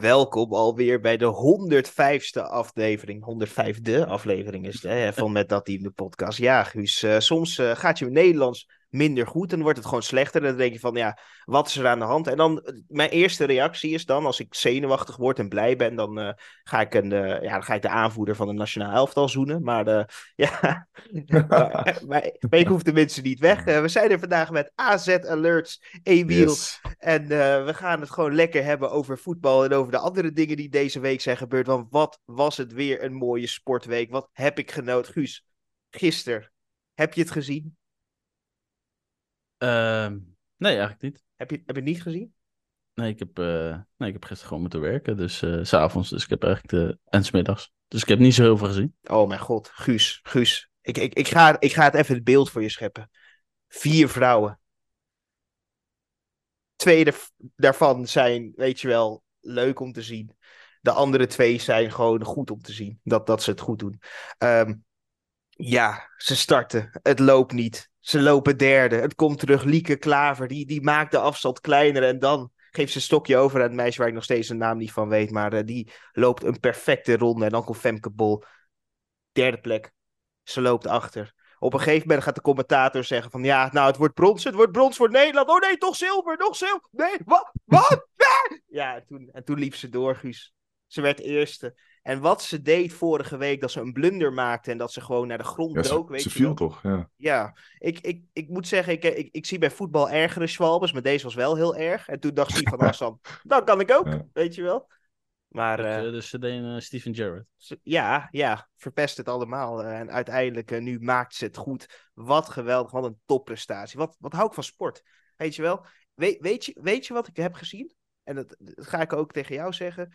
Welkom alweer bij de 105ste aflevering. 105e aflevering is hè, van Met Dat Team, de podcast. Ja, Guus, uh, soms uh, gaat je Nederlands minder goed. Dan wordt het gewoon slechter. Dan denk je van, ja, wat is er aan de hand? En dan, eh, mijn eerste reactie is dan, als ik zenuwachtig word en blij ben, dan, uh, ga, ik een, uh, ja, dan ga ik de aanvoerder van de nationaal elftal zoenen. Maar uh, ja, maar, maar, ik hoef de mensen niet weg. we zijn er vandaag met AZ Alerts, Emiel. Yes. En we gaan het gewoon lekker hebben over voetbal en over de andere dingen die deze week zijn gebeurd. Want wat was het weer een mooie sportweek. Wat heb ik genoten. Guus, gisteren, heb je het gezien? Uh, nee, eigenlijk niet. Heb je, heb je het niet gezien? Nee, ik heb, uh, nee, ik heb gisteren gewoon moeten werken. Dus uh, s'avonds. Dus ik heb eigenlijk de... En smiddags. Dus ik heb niet zo heel veel gezien. Oh mijn god. Guus. Guus. Ik, ik, ik, ga, ik ga het even het beeld voor je scheppen. Vier vrouwen. Twee daarvan zijn, weet je wel, leuk om te zien. De andere twee zijn gewoon goed om te zien. Dat, dat ze het goed doen. Um, ja, ze starten. Het loopt niet. Ze lopen derde. Het komt terug. Lieke Klaver, die, die maakt de afstand kleiner. En dan geeft ze een stokje over aan het meisje waar ik nog steeds een naam niet van weet. Maar uh, die loopt een perfecte ronde. En dan komt Femke Bol. Derde plek. Ze loopt achter. Op een gegeven moment gaat de commentator zeggen van... Ja, nou, het wordt brons. Het wordt brons voor Nederland. Oh nee, toch zilver. Nog zilver. Nee, wat? Wat? ja, en toen, en toen liep ze door, Guus. Ze werd eerste. En wat ze deed vorige week, dat ze een blunder maakte en dat ze gewoon naar de grond ja, dook. Ze, weet ze je viel wel. toch, ja. Ja, ik, ik, ik moet zeggen, ik, ik, ik zie bij voetbal ergere schwalbes, maar deze was wel heel erg. En toen dacht Steve van Hassan, dat kan ik ook, Ja. weet je wel. Maar eh, eh, dus ze deden eh, Steven Gerrard. ze- ja, ja, verpest het allemaal. Eh, en uiteindelijk, nu maakt ze het goed. Wat geweldig, wat een topprestatie. Wat, wat hou ik van sport, weet je wel. Weet, weet, je, weet je wat ik heb gezien? En dat, dat ga ik ook tegen jou zeggen.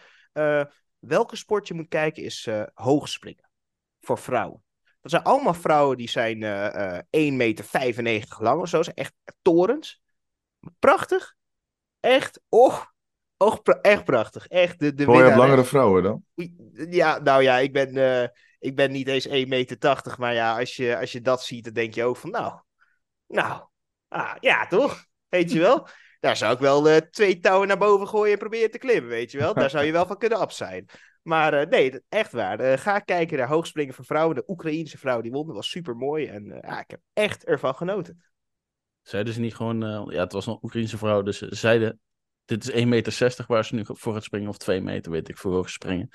Eh, welke sport je moet kijken is eh hoogspringen. Voor vrouwen. Dat zijn allemaal vrouwen die zijn eh eh 1,95 meter lang of zo. Zijn echt torens. Prachtig. Echt. Och, pra- echt prachtig. Echt de, de Oh, winnares. langere vrouwen dan? Ja, nou ja, ik ben, eh, ik ben niet eens 1,80 meter. Maar ja, als je, als je dat ziet, dan denk je ook van, nou, nou, ah, ja, toch? Weet je wel? Daar zou ik wel eh, twee touwen naar boven gooien en proberen te klimmen, weet je wel? Daar zou je wel van kunnen af zijn. Maar eh, nee, echt waar. Eh, ga kijken naar hoogspringen voor vrouwen. De Oekraïense vrouw die won, dat was super mooi. En ja, ik heb echt ervan genoten. Zeiden ze niet gewoon... ja, het was een Oekraïense vrouw, dus ze zeiden... Dit is 1,60 meter waar ze nu voor gaat springen, of 2 meter, weet ik, voor hoog springen.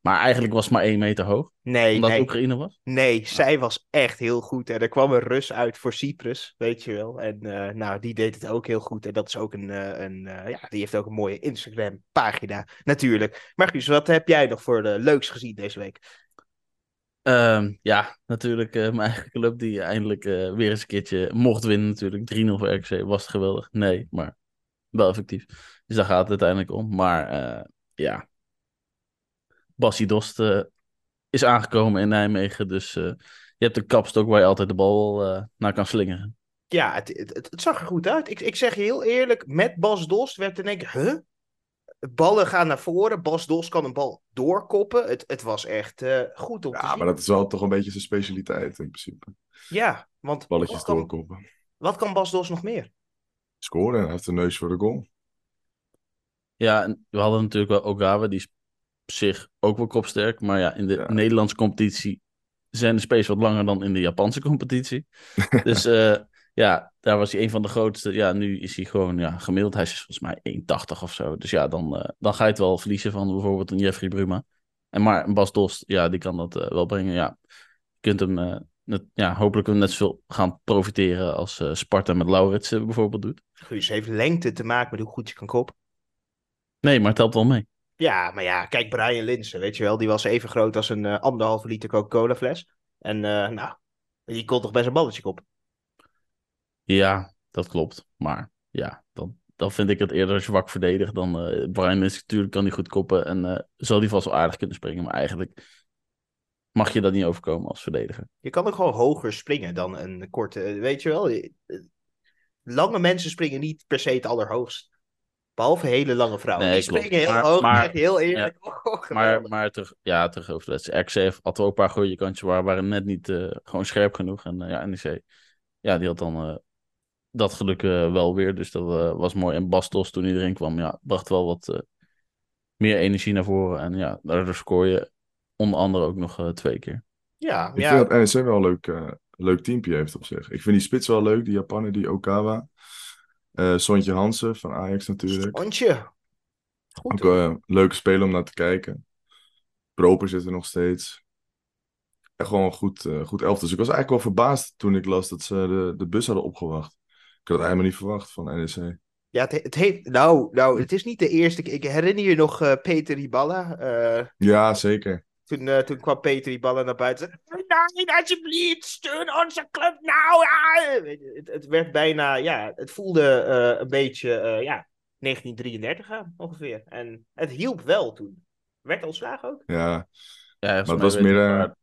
Maar eigenlijk was het maar 1 meter hoog, Nee, omdat nee. Oekraïne was. Nee, zij was echt heel goed. En er kwam een Rus uit voor Cyprus, weet je wel. En eh, nou, die deed het ook heel goed. En dat is ook een, eh, een eh, ja, die heeft ook een mooie Instagram-pagina, natuurlijk. Maar Guus, wat heb jij nog voor de leuks gezien deze week? Ehm, ja, natuurlijk mijn eigen club die eindelijk weer eens een keertje mocht winnen natuurlijk. 3-0 voor RKC, was het geweldig? Nee, maar wel effectief. Dus daar gaat het uiteindelijk om. Maar ja, Bassie Dost eh, is aangekomen in Nijmegen. Dus eh, je hebt een kapstok waar je altijd de bal eh, naar kan slingeren. Ja, het, het, het, zag er goed uit. Ik, ik zeg je heel eerlijk, met Bas Dost werd er denk ik, huh? Ballen gaan naar voren. Bas Dost kan een bal doorkoppen. Het, het was echt eh, goed om te Ja, zien. maar dat is wel toch een beetje zijn specialiteit in principe. Ja, want Balletjes wat kan, doorkoppen. wat kan Bas Dost nog meer? Scoren en hij heeft een neus voor de goal. Ja, en we hadden natuurlijk wel Ogawa, die op zich ook wel kopsterk. Maar ja, in de Ja. Nederlandse competitie zijn de space wat langer dan in de Japanse competitie. dus eh, ja, daar was hij een van de grootste. Ja, nu is hij gewoon ja, gemiddeld. Hij is volgens mij 1,80 of zo. Dus ja, dan, eh, dan ga je het wel verliezen van bijvoorbeeld een Jeffrey Bruma. En maar een Bas Dost, ja, die kan dat eh, wel brengen. Ja, je kunt hem eh, net, ja, hopelijk hem net zoveel gaan profiteren als eh, Sparta met Laurits eh, bijvoorbeeld doet. Guus heeft lengte te maken met hoe goed je kan koppen. Nee, maar het helpt wel mee. Ja, maar ja, kijk, Brian Linsen, weet je wel, die was even groot als een eh, anderhalve liter Coca-Cola fles. En eh, nou, die kon toch best een balletje op. Ja, dat klopt. Maar ja, dan, dan vind ik het eerder zwak verdedigd dan eh, Brian is natuurlijk kan hij goed koppen en zal hij vast wel aardig kunnen springen. Maar eigenlijk mag je dat niet overkomen als verdediger. Je kan ook gewoon hoger springen dan een korte, weet je wel. Lange mensen springen niet per se het allerhoogst. Behalve hele lange vrouwen. Nee, die springen heel Maar- hoog, maar- je heel eerlijk. Oh, Maar, maar terug, ja, terug over de wedstrijd. RC heeft- had wel een paar goede kantjes, waar waren net niet eh, gewoon scherp genoeg. En eh, ja, NEC, ja, die had dan eh, dat geluk eh, wel weer. Dus dat eh, was mooi. En Bastos, toen erin kwam, ja, bracht wel wat, eh, meer energie naar voren. En ja, daardoor scoor je onder andere ook nog eh, twee keer. Ja, Ik ja. vind dat NEC wel een leuk, eh, leuk teampje heeft op zich. Ik vind die spits wel leuk, die Japaner, die Okawa. Eh Sontje Hansen van Ajax natuurlijk. Ontje. Goed. Ook eh, een leuke speler om naar te kijken. Proper zit er nog steeds. Echt gewoon een goed, eh, goed elftal. Dus ik was eigenlijk wel verbaasd toen ik las dat ze de, de bus hadden opgewacht. Ik had het helemaal niet verwacht van NEC. Ja, het, het heeft. Nou, nou, het is niet de eerste. keer. Ik herinner je nog Peter Riballa. Ja, zeker. Toen, eh, toen kwam Peter Riballa naar buiten. Nee, alsjeblieft, steun onze club nou. ja." Weet je, Het, het werd bijna, ja, het voelde eh, een beetje, eh, ja, 1933 aan ongeveer. En het hielp wel toen. Werd ontslagen ook? Ja, Ja, maar het was meer, de- Ja,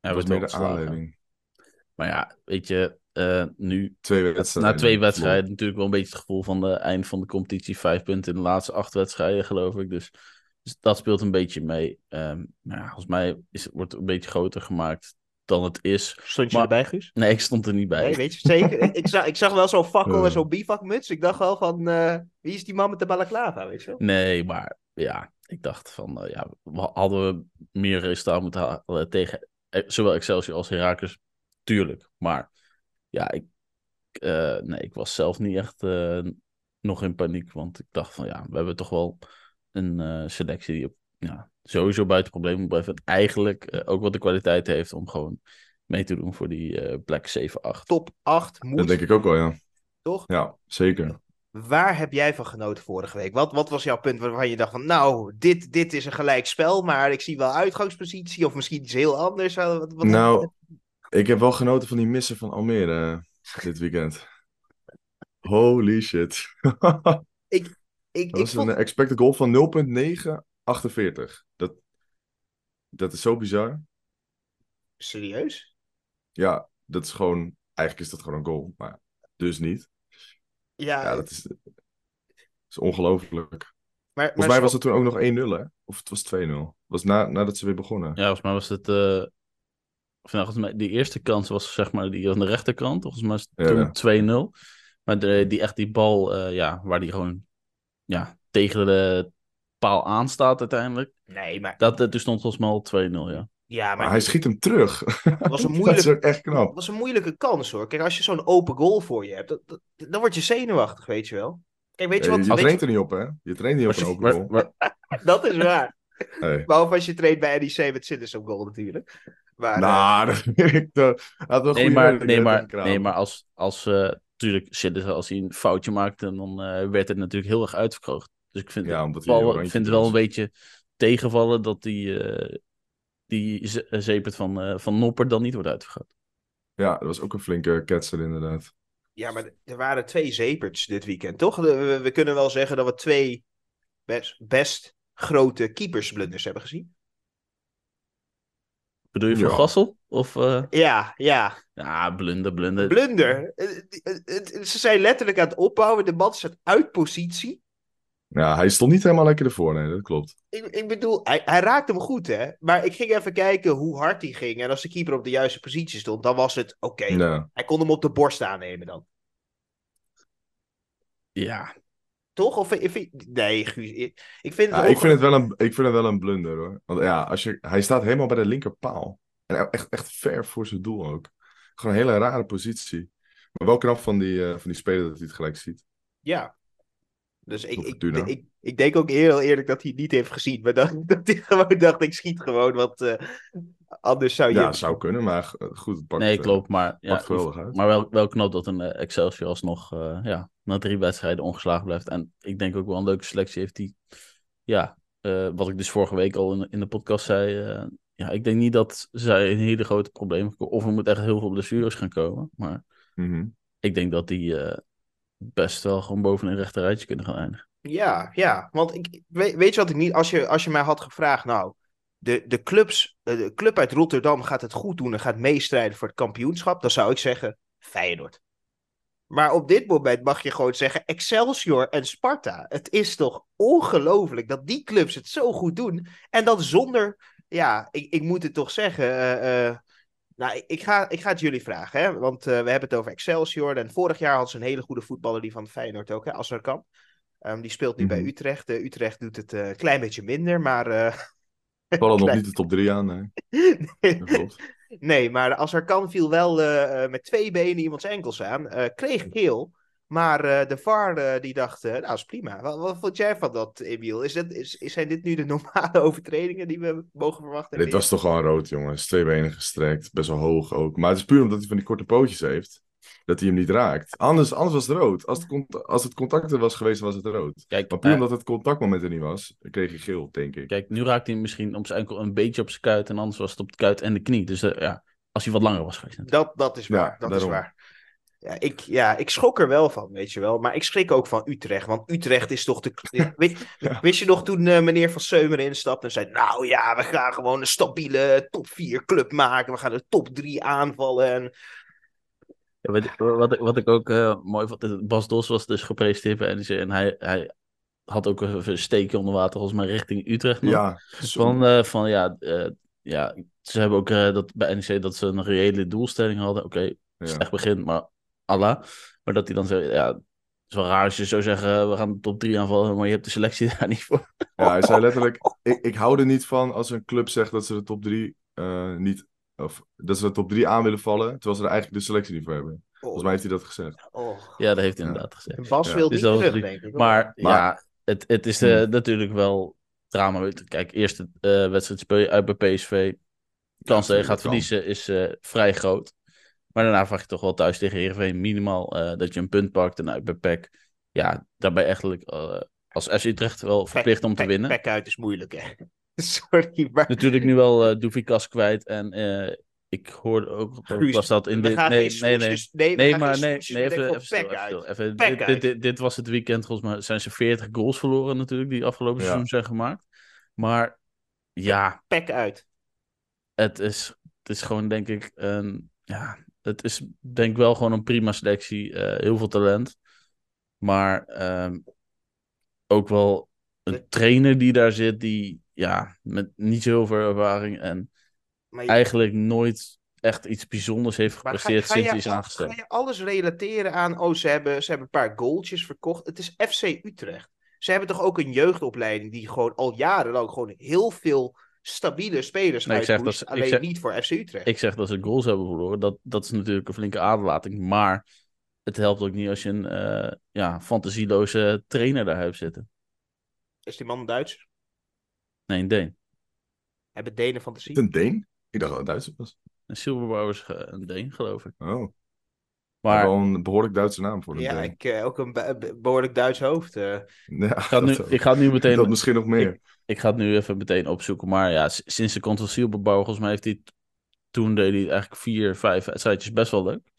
het was meer de aanleiding. Maar ja, weet je, eh, nu Twee na wedstrijden. twee wedstrijden natuurlijk wel een beetje het gevoel van de eind van de competitie. Vijf punten in de laatste acht wedstrijden, geloof ik. Dus, dus dat speelt een beetje mee. Maar ja, volgens mij is, wordt het een beetje groter gemaakt dan het is. Stond je Maar- erbij, Guus? Nee, ik stond er niet bij. Nee, weet je zeker? ik, ik, zag, ik zag wel zo'n fakkel en Eh. zo'n bivakmuts. Ik dacht wel van, eh, wie is die man met de balaclava, weet je wel? Nee, maar ja, ik dacht van, eh, ja, we hadden we meer resultaat moeten halen tegen zowel Excelsior als Heracles, tuurlijk. Maar ja, ik, nee, ik was zelf niet echt nog in paniek, want ik dacht van, ja, we hebben toch wel een eh, selectie die op, ja, sowieso buiten problemen moet blijven. En eigenlijk eh, ook wat de kwaliteit heeft om gewoon mee te doen voor die eh plek 7-8. Top 8 moet, Dat denk ik ook wel, ja. toch? Ja, zeker. Waar heb jij van genoten vorige week? Wat, wat was jouw punt waarvan je dacht van, nou, dit, dit is een gelijk spel, maar ik zie wel uitgangspositie of misschien iets heel anders. Wat, wat- wat- Nou, ik heb wel genoten van die missen van Almere eh, dit weekend. Holy shit. ik, Dat ik was vond, een expected goal van 0.948. Dat, dat is zo bizar. serieus? Ja, dat is gewoon... Eigenlijk is dat gewoon een goal, maar dus niet. Ja, Ja, dat is, dat is ongelooflijk. maar, Volgens mij was het toen ook nog 1-0, hè? Of het was 2-0. Het was na, nadat ze weer begonnen. Ja, volgens mij was het. eh volgens mij, die eerste kans was zeg maar die aan de rechterkant. Volgens mij was het Ja. toen 2-0. Maar de, die, echt die bal, eh, ja, waar die gewoon ja, tegen de paal aanstaat uiteindelijk. Nee, maar, Dat, eh, toen stond volgens mij al 2-0, ja. ja, Maar maar hij schiet hem terug. het was een dat is moeilijke, ook echt knap. Het was een moeilijke kans hoor. Kijk, als je zo'n open goal voor je hebt, dat, dat- dan word je zenuwachtig, weet je wel. Kijk, weet je wat? je weet traint je- er niet op, hè? Je traint niet op een open goal. Waar, dat is waar. Nee. Behalve als je traint bij NEC met Sidders op goal natuurlijk. Maar, eh, Nou, dat vind ik nee, maar, nee, maar, nee, maar als, als eh tuurlijk zit het als hij een foutje maakte, dan eh, werd het natuurlijk heel erg uitvergroot. Dus ik vind, Ja, het, wel, vind het wel een beetje tegenvallen dat die, eh die eh, zeepert van, eh, van Nopper dan niet wordt uitvergroot. Ja, dat was ook een flinke ketser inderdaad. ja, maar er waren twee zeeperts dit weekend, toch? We, we kunnen wel zeggen dat we twee best, best grote keepersblunders hebben gezien. Bedoel je voor Ja. Gassel? Of, eh, Ja, ja. ja, blunder, blunder. Blunder. Ze zijn letterlijk aan het opbouwen. De man staat uit positie. Ja, hij stond niet helemaal lekker ervoor, nee, dat klopt. Ik, ik bedoel, hij, hij raakte hem goed, hè? Maar ik ging even kijken hoe hard hij ging. En als de keeper op de juiste positie stond, dan was het oké. Ja. Hij kon hem op de borst aannemen dan. Ja, Toch? Of, ik vind- nee, Guus. Ik, ik vind het Ja, ook ik, vind het wel een, ik vind het wel een blunder hoor. Want ja, als je, hij staat helemaal bij de linkerpaal. En echt, echt ver voor zijn doel ook. Gewoon een hele rare positie. Maar wel knap van die, eh, van die speler dat hij het gelijk ziet. Ja. Dus ik, ik, ik, ik denk ook heel eerlijk dat hij het niet heeft gezien. Maar dat, dat hij gewoon dacht, ik schiet gewoon. Want eh, anders zou je... Ja, zou kunnen, maar eh, goed, het pakt, nee, klopt. Maar, ja, pakt geweldig uit. maar wel, wel knap dat een Excelsior alsnog eh, ja, na drie wedstrijden ongeslagen blijft. En ik denk ook wel een leuke selectie heeft die... Ja, eh, wat ik dus vorige week al in, in de podcast zei... eh, ja, ik denk niet dat zij een hele grote probleem komen. Of er moet echt heel veel blessures gaan komen. Maar Mhm. ik denk dat die eh, best wel gewoon boven een rechter rijtje kunnen gaan eindigen. Ja, ja. Want ik, weet, weet je wat ik niet... Als je, als je mij had gevraagd, nou... De, de, clubs, de club uit Rotterdam gaat het goed doen en gaat meestrijden voor het kampioenschap. Dan zou ik zeggen, Feyenoord. Maar op dit moment mag je gewoon zeggen Excelsior en Sparta. Het is toch ongelooflijk dat die clubs het zo goed doen. En dat zonder, ja, ik, ik moet het toch zeggen. eh, eh, nou, ik, ga, ik ga het jullie vragen, hè? want eh, we hebben het over Excelsior. En vorig jaar hadden ze een hele goede voetballer, die van Feyenoord ook, hè, als er kan. Ehm, die speelt nu bij Mhm. Utrecht. Utrecht doet het een klein beetje minder, maar... eh, Vallen nog niet de top 3 aan, nee. nee, Dat klopt. Nee, maar Azarkan viel wel eh, eh, met twee benen iemands enkels aan. eh, kreeg geel. Maar de VAR die dacht, nou is prima. Wat, wat vond jij van dat, Emiel? Is dit, is, zijn dit nu de normale overtredingen die we mogen verwachten? Dit was toch gewoon rood, jongens. Twee benen gestrekt, best wel hoog ook. Maar het is puur omdat hij van die korte pootjes heeft, dat hij hem niet raakt. Anders, anders was het rood. Als het, cont- als het contact er was geweest, was het rood. Kijk, Maar puur eh, omdat het contactmoment er niet was, kreeg hij geel, denk ik. kijk, nu raakt hij misschien op zijn enkel een beetje op zijn kuit. En anders was het op de kuit en de knie. Dus eh, ja, als hij wat langer was geweest. natuurlijk. Dat, dat is waar. Ja, dat daarom. is waar. Ja ik, ja, ik schrok er wel van, weet je wel. Maar ik schrik ook van Utrecht. Want Utrecht is toch de. Weet, Ja. Wist je nog toen eh, meneer Van Seumeren instapte en zei: Nou ja, we gaan gewoon een stabiele top 4 club maken. We gaan de top 3 aanvallen. En Ja, wat, ik- wat, ik, wat ik ook eh, mooi vond, Bas Dos was dus gepresenteerd bij NEC en hij, hij had ook een steekje onder water, volgens mij richting Utrecht nog. Ja, Van, eh, van ja, eh, ja, ze hebben ook dat bij NEC dat ze een reële doelstelling hadden. Oké, ja. slecht begin, maar Allah. Maar dat hij dan zei, ja, het is wel raar als je zou zeggen, we gaan de top 3 aanvallen, maar je hebt de selectie daar niet voor. ja, hij zei letterlijk, ik, ik hou er niet van als een club zegt dat ze de top 3 niet, of dat ze de top 3 aan willen vallen, terwijl ze er eigenlijk de selectie niet voor hebben. Volgens mij heeft hij dat gezegd. oh. Ja, dat heeft hij Ja. inderdaad gezegd. En Bas Ja. wil Dus niet terug, denk ik. Maar, Maar- ja, het, het is eh, Hmm. natuurlijk wel drama. Kijk, eerste eh, wedstrijd speel je uit bij PSV. De kans dat je gaat kan. verliezen is eh, vrij groot. Maar daarna vraag je toch wel thuis tegen Heerenveen minimaal eh, dat je een punt pakt. En uit bij PEC, ja, daarbij eigenlijk eh, als FC Utrecht wel verplicht om te Pek- winnen. Pek uit is moeilijk, hè? Sorry, maar. Natuurlijk nu wel eh Doefikas kwijt. En eh, ik hoorde ook, was dat in dit... Nee, nee, nee. nee, maar nee, nee even, even, stil, stil. Dit, uit. dit, dit, dit was het weekend, volgens mij zijn ze 40 goals verloren natuurlijk, die afgelopen Ja. seizoen zijn gemaakt. Maar ja, Pek uit. het is, het is gewoon denk ik een, ja, het is denk ik wel gewoon een prima selectie, eh, heel veel talent. Maar ehm, ook wel een trainer die daar zit, die ja, met niet zo heel veel ervaring en je- eigenlijk nooit echt iets bijzonders heeft ga, gepresteerd ga sinds hij is ga aangesteld. je alles relateren aan, oh, ze hebben, ze hebben een paar goaltjes verkocht. Het is FC Utrecht. Ze hebben toch ook een jeugdopleiding die gewoon al jarenlang gewoon heel veel stabiele spelers Nee, ik zeg uitkoest. dat ze- ik Alleen zeg- niet voor FC Utrecht. Ik zeg dat ze goals hebben verloren. Dat, dat is natuurlijk een flinke aderlating. Maar het helpt ook niet als je een eh, ja, fantasieloze trainer daar hebt zitten. Is die man een Duitser? Nee, een Deen. Hebben Denen Is fantasie? het een Deen? Ik dacht dat het Duits was. Een is eh, een Deen, geloof ik. Oh, Maar wel een behoorlijk Duitse naam voor een Ja, Deen. ik, eh, ook een be- be- behoorlijk Duits hoofd. eh. Ja, ik ga, het nu, dat, ik ga het nu dat meteen, misschien nog meer. ik ga het nu even meteen opzoeken. Maar ja, sinds de komt van Silberbouwer, volgens mij heeft hij... Toen deed hij eigenlijk vier, vijf wedstrijdjes best wel leuk.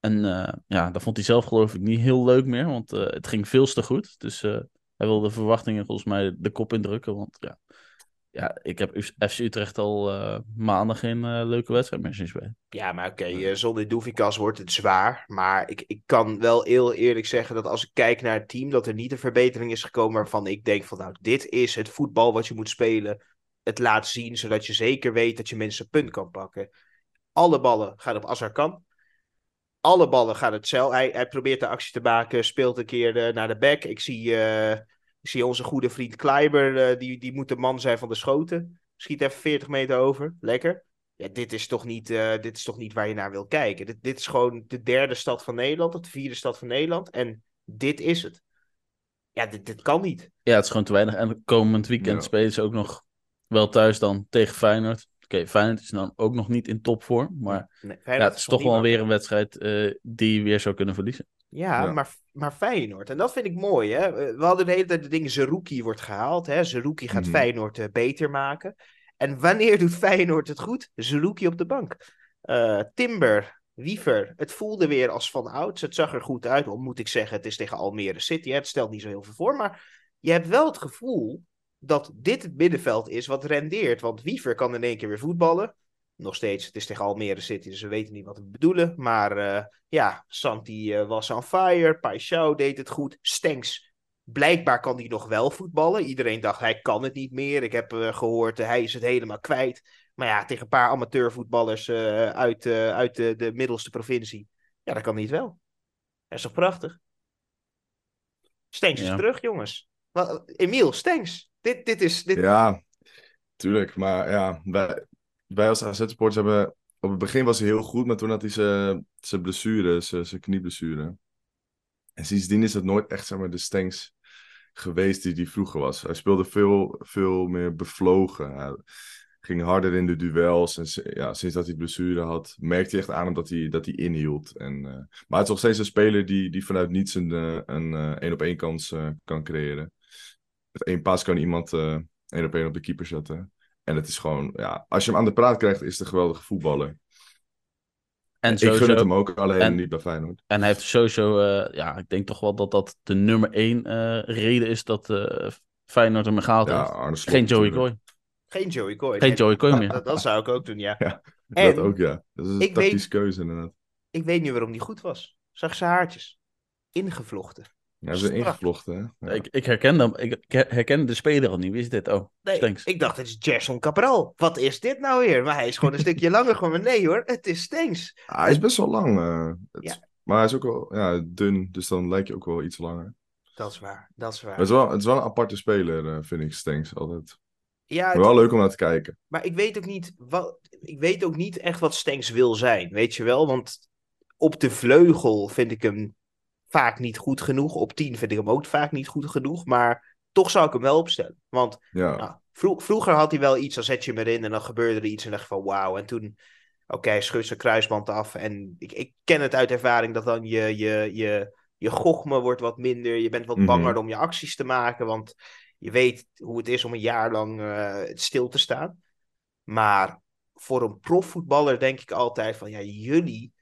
En eh, ja, dat vond hij zelf geloof ik niet heel leuk meer. Want eh, het ging veel te goed. Dus eh, hij wilde de verwachtingen volgens mij de kop indrukken. Want ja, ja ik heb FC Utrecht al eh, maanden geen eh, leuke wedstrijd meer zien spelen. Ja, maar oké, eh, zonder Doefikas wordt het zwaar. Maar ik, ik kan wel heel eerlijk zeggen dat als ik kijk naar het team, dat er niet een verbetering is gekomen waarvan ik denk van nou, dit is het voetbal wat je moet spelen. Het laat zien, zodat je zeker weet dat je mensen een punt kan pakken. Alle ballen gaan op Azarkan. Alle ballen gaan hetzelfde. Hij, hij probeert de actie te maken, speelt een keer eh, naar de back. Ik zie, eh, ik zie onze goede vriend Kleiber, eh, die, die moet de man zijn van de schoten. Schiet even 40 meter over. Lekker. Ja, dit is toch niet, eh, dit is toch niet waar je naar wil kijken. Dit, dit is gewoon de derde stad van Nederland, of de vierde stad van Nederland. En dit is het. Ja, dit, dit kan niet. Ja, het is gewoon te weinig. En komend weekend Ja. spelen ze ook nog wel thuis dan tegen Feyenoord. Oké, Feyenoord is dan ook nog niet in topvorm. Maar Nee, ja, het is toch wel weer een wedstrijd eh, die je weer zou kunnen verliezen. Ja, Ja. Maar, maar Feyenoord. En dat vind ik mooi. Hè? We hadden de hele tijd de ding Zerouki wordt gehaald. Hè? Zerouki gaat Mhm. Feyenoord eh, beter maken. En wanneer doet Feyenoord het goed? Zerouki op de bank. Eh, Timber, Wiever. Het voelde weer als van ouds. Het zag er goed uit. Al moet ik zeggen, het is tegen Almere City. Hè? Het stelt niet zo heel veel voor. Maar je hebt wel het gevoel dat dit het middenveld is wat rendeert. Want Wiever kan in één keer weer voetballen. Nog steeds, het is tegen Almere City, dus we weten niet wat we bedoelen. Maar eh, ja, Santi eh, was on fire. Paixão deed het goed. Stenks, blijkbaar kan hij nog wel voetballen. Iedereen dacht, hij kan het niet meer. Ik heb eh, gehoord, eh, hij is het helemaal kwijt. Maar ja, tegen een paar amateurvoetballers uit, uit de, de middelste provincie. Ja, dat kan niet wel. Dat is toch prachtig? Stengs is terug, jongens. Emiel, Stengs. Dit, dit is... Dit... Ja, tuurlijk. Maar ja, wij, wij als AZ-supporters hebben... Op het begin was hij heel goed, maar toen had hij zijn blessure, zijn knieblessure. En sindsdien is het nooit echt zeg maar, de Stengs geweest die hij vroeger was. Hij speelde veel, veel meer bevlogen. Hij ging harder in de duels. En ja, sinds dat hij blessure had, merkte hij echt aan dat hij, dat hij inhield. En, eh, maar het is nog steeds een speler die, die vanuit niets een eh, een eh, één-op-één kans kan creëren. Met één paas kan iemand eh, één op één op de keeper zetten. En het is gewoon, ja, als je hem aan de praat krijgt, is het een geweldige voetballer. En, Ik gun het sowieso, hem ook, alleen en- niet bij Feyenoord. en hij heeft sowieso, eh, ja, ik denk toch wel dat dat de nummer één eh, reden is dat eh Feyenoord hem gehaald Ja, heeft. Arne Slot Geen Joey. Coy. Geen Joey Coy. Geen Nee, Joey Coy dat- meer. Dat, dat zou ik ook doen, ja. Ja, En- Dat ook, ja. Dat is een tactische keuze inderdaad. Ik weet niet waarom die goed was. Zag zijn haartjes. Ingevlochten. Ja, ze ingevlochten, hè. Ja. Ik, ik herken hem, ik, herken de speler al niet. Wie is dit? Oh, Nee, Stenks. ik dacht, het is Gerson Cabral. Wat is dit nou weer? Maar hij is gewoon een stukje langer. Gewoon, maar nee hoor, het is Stenks. Ah, hij is best wel lang. eh, het- Ja. Maar hij is ook wel ja, dun, dus dan lijkt je ook wel iets langer. Dat is waar, dat is waar. Maar het, is wel, het is wel een aparte speler, eh, vind ik, Stenks altijd. Ja, Maar het- wel leuk om naar te kijken. maar ik weet ook niet wat, ik weet ook niet echt wat Stenks wil zijn, weet je wel? Want op de vleugel vind ik hem vaak niet goed genoeg. Op 10 vind ik hem ook vaak niet goed genoeg. Maar toch zou ik hem wel opstellen. Want Ja, nou, vro- vroeger had hij wel iets, dan zet je hem erin en dan gebeurde er iets en dacht je van wauw. En toen, oké, schudt zijn kruisband af. En ik, ik ken het uit ervaring dat dan je, je, je, je gochme wordt wat minder. Je bent wat Mhm. banger om je acties te maken, want je weet hoe het is om een jaar lang eh, stil te staan. Maar voor een profvoetballer denk ik altijd van ja, jullie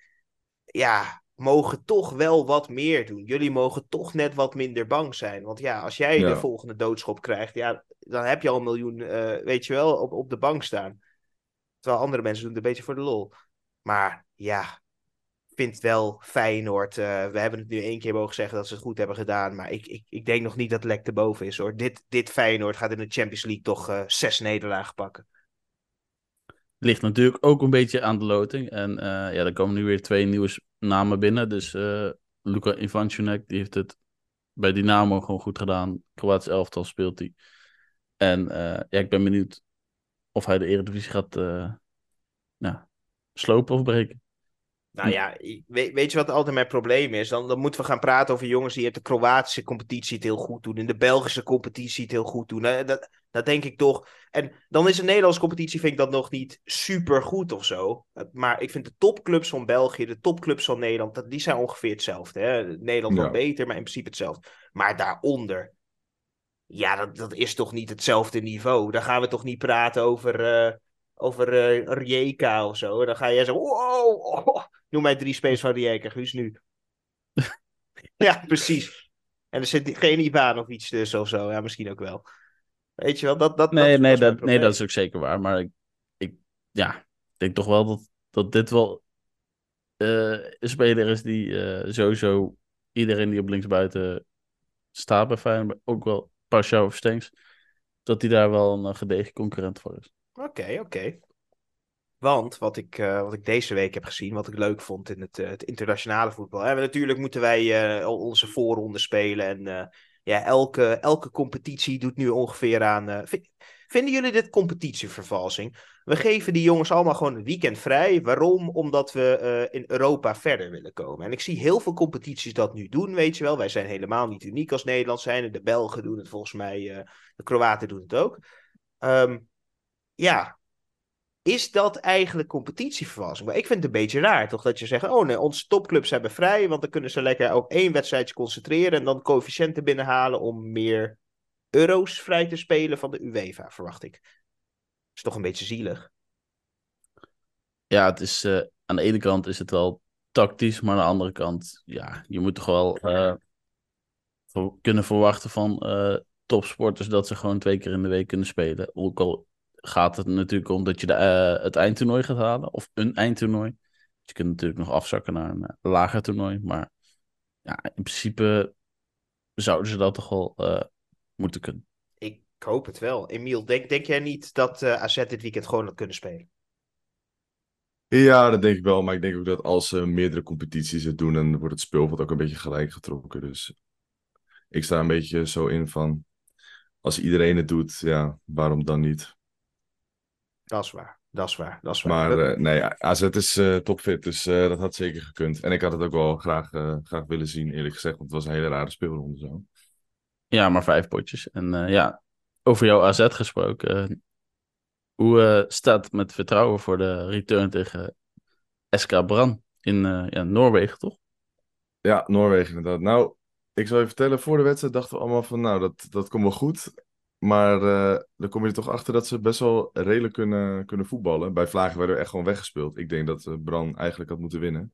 ja, mogen toch wel wat meer doen. Jullie mogen toch net wat minder bang zijn. Want ja, als jij de volgende doodschop krijgt, ja, dan heb je al een miljoen, eh, weet je wel, op, op de bank staan. Terwijl andere mensen doen het een beetje voor de lol. Maar ja, ik vind wel Feyenoord. eh, we hebben het nu één keer mogen zeggen dat ze het goed hebben gedaan. Maar ik, ik, ik denk nog niet dat Lek te boven is hoor. Dit, dit Feyenoord gaat in de Champions League toch eh, zes nederlagen pakken. Ligt natuurlijk ook een beetje aan de loting. En eh, ja, er komen nu weer twee nieuwe namen binnen. Dus eh Luka Ivančunek, die heeft het bij Dynamo gewoon goed gedaan. Kroatisch elftal speelt hij. En eh, ja, ik ben benieuwd of hij de Eredivisie gaat eh, slopen of breken. Nou ja, weet, weet je wat altijd mijn probleem is? Dan, dan moeten we gaan praten over jongens die in de Kroatische competitie het heel goed doen. In de Belgische competitie het heel goed doen. Dat, dat denk ik toch. En dan is de Nederlandse competitie vind ik dat nog niet super goed of zo. Eh, Maar ik vind de topclubs van België, de topclubs van Nederland, dat, die zijn ongeveer hetzelfde. Hè? Nederland wel Ja. beter, maar in principe hetzelfde. Maar daaronder, ja, dat, dat is toch niet hetzelfde niveau. Dan gaan we toch niet praten over, eh over eh, Rijeka of zo. Dan ga jij zeggen, wow, oh, noem mij drie spelers van Rijeka, Guus, nu. ja, precies. En er zit geen Ivan of iets tussen of zo. Ja, misschien ook wel. Weet je wel, dat, dat, Nee, dat, nee, dat, nee, dat is ook zeker waar. Maar ik, ik ja, denk toch wel dat, dat dit wel eh, een speler is die eh, sowieso iedereen die op linksbuiten staat bij Feyenoord, ook wel Pashao of Stenks, dat hij daar wel een eh, gedegen concurrent voor is. Oké, oké. Want wat ik, eh, wat ik deze week heb gezien, wat ik leuk vond in het, eh, het internationale voetbal. Hè, natuurlijk moeten wij al onze voorronde spelen. En ja, elke, elke competitie doet nu ongeveer aan. vi- vinden jullie dit competitievervalsing? We geven die jongens allemaal gewoon een weekend vrij. Waarom? Omdat we in Europa verder willen komen. En ik zie heel veel competities dat nu doen, weet je wel. Wij zijn helemaal niet uniek als Nederland zijn. De Belgen doen het volgens mij. de Kroaten doen het ook. Ehm, ja, is dat eigenlijk competitievervalsing? Maar ik vind het een beetje raar, toch? Dat je zegt, oh nee, onze topclubs hebben vrij, want dan kunnen ze lekker op één wedstrijdje concentreren en dan coëfficiënten binnenhalen om meer euro's vrij te spelen van de UEFA, verwacht ik. is toch een beetje zielig. Ja, het is, eh, aan de ene kant is het wel tactisch, maar aan de andere kant, ja, je moet toch wel eh, kunnen verwachten van eh, topsporters dat ze gewoon twee keer in de week kunnen spelen. Ook al gaat het natuurlijk om dat je de, eh, het eindtoernooi gaat halen, of een eindtoernooi. Dus je kunt natuurlijk nog afzakken naar een eh, lager toernooi, maar ja, in principe zouden ze dat toch wel eh, moeten kunnen. Ik hoop het wel. Emiel, denk, denk jij niet dat eh, AZ dit weekend gewoon had kunnen spelen? Ja, dat denk ik wel. Maar ik denk ook dat als ze meerdere competities het doen, dan wordt het speelveld ook een beetje gelijk getrokken. Dus ik sta een beetje zo in van, als iedereen het doet, ja, waarom dan niet? Dat is waar. Dat is waar. Dat is waar. Maar eh, nee, AZ is eh, topfit, dus eh, dat had zeker gekund. En ik had het ook wel graag, eh, graag willen zien, eerlijk gezegd, want het was een hele rare speelronde zo. Ja, maar vijf potjes. En eh, ja, over jouw AZ gesproken. hoe eh, staat het met vertrouwen voor de return tegen SK Bran in eh, ja, Noorwegen, toch? Ja, Noorwegen inderdaad. Nou, ik zal je vertellen, voor de wedstrijd dachten we allemaal van, nou, dat, dat komt wel goed. Maar eh, dan kom je er toch achter dat ze best wel redelijk kunnen, kunnen voetballen. Bij Vlagen werden we echt gewoon weggespeeld. Ik denk dat eh, Bran eigenlijk had moeten winnen.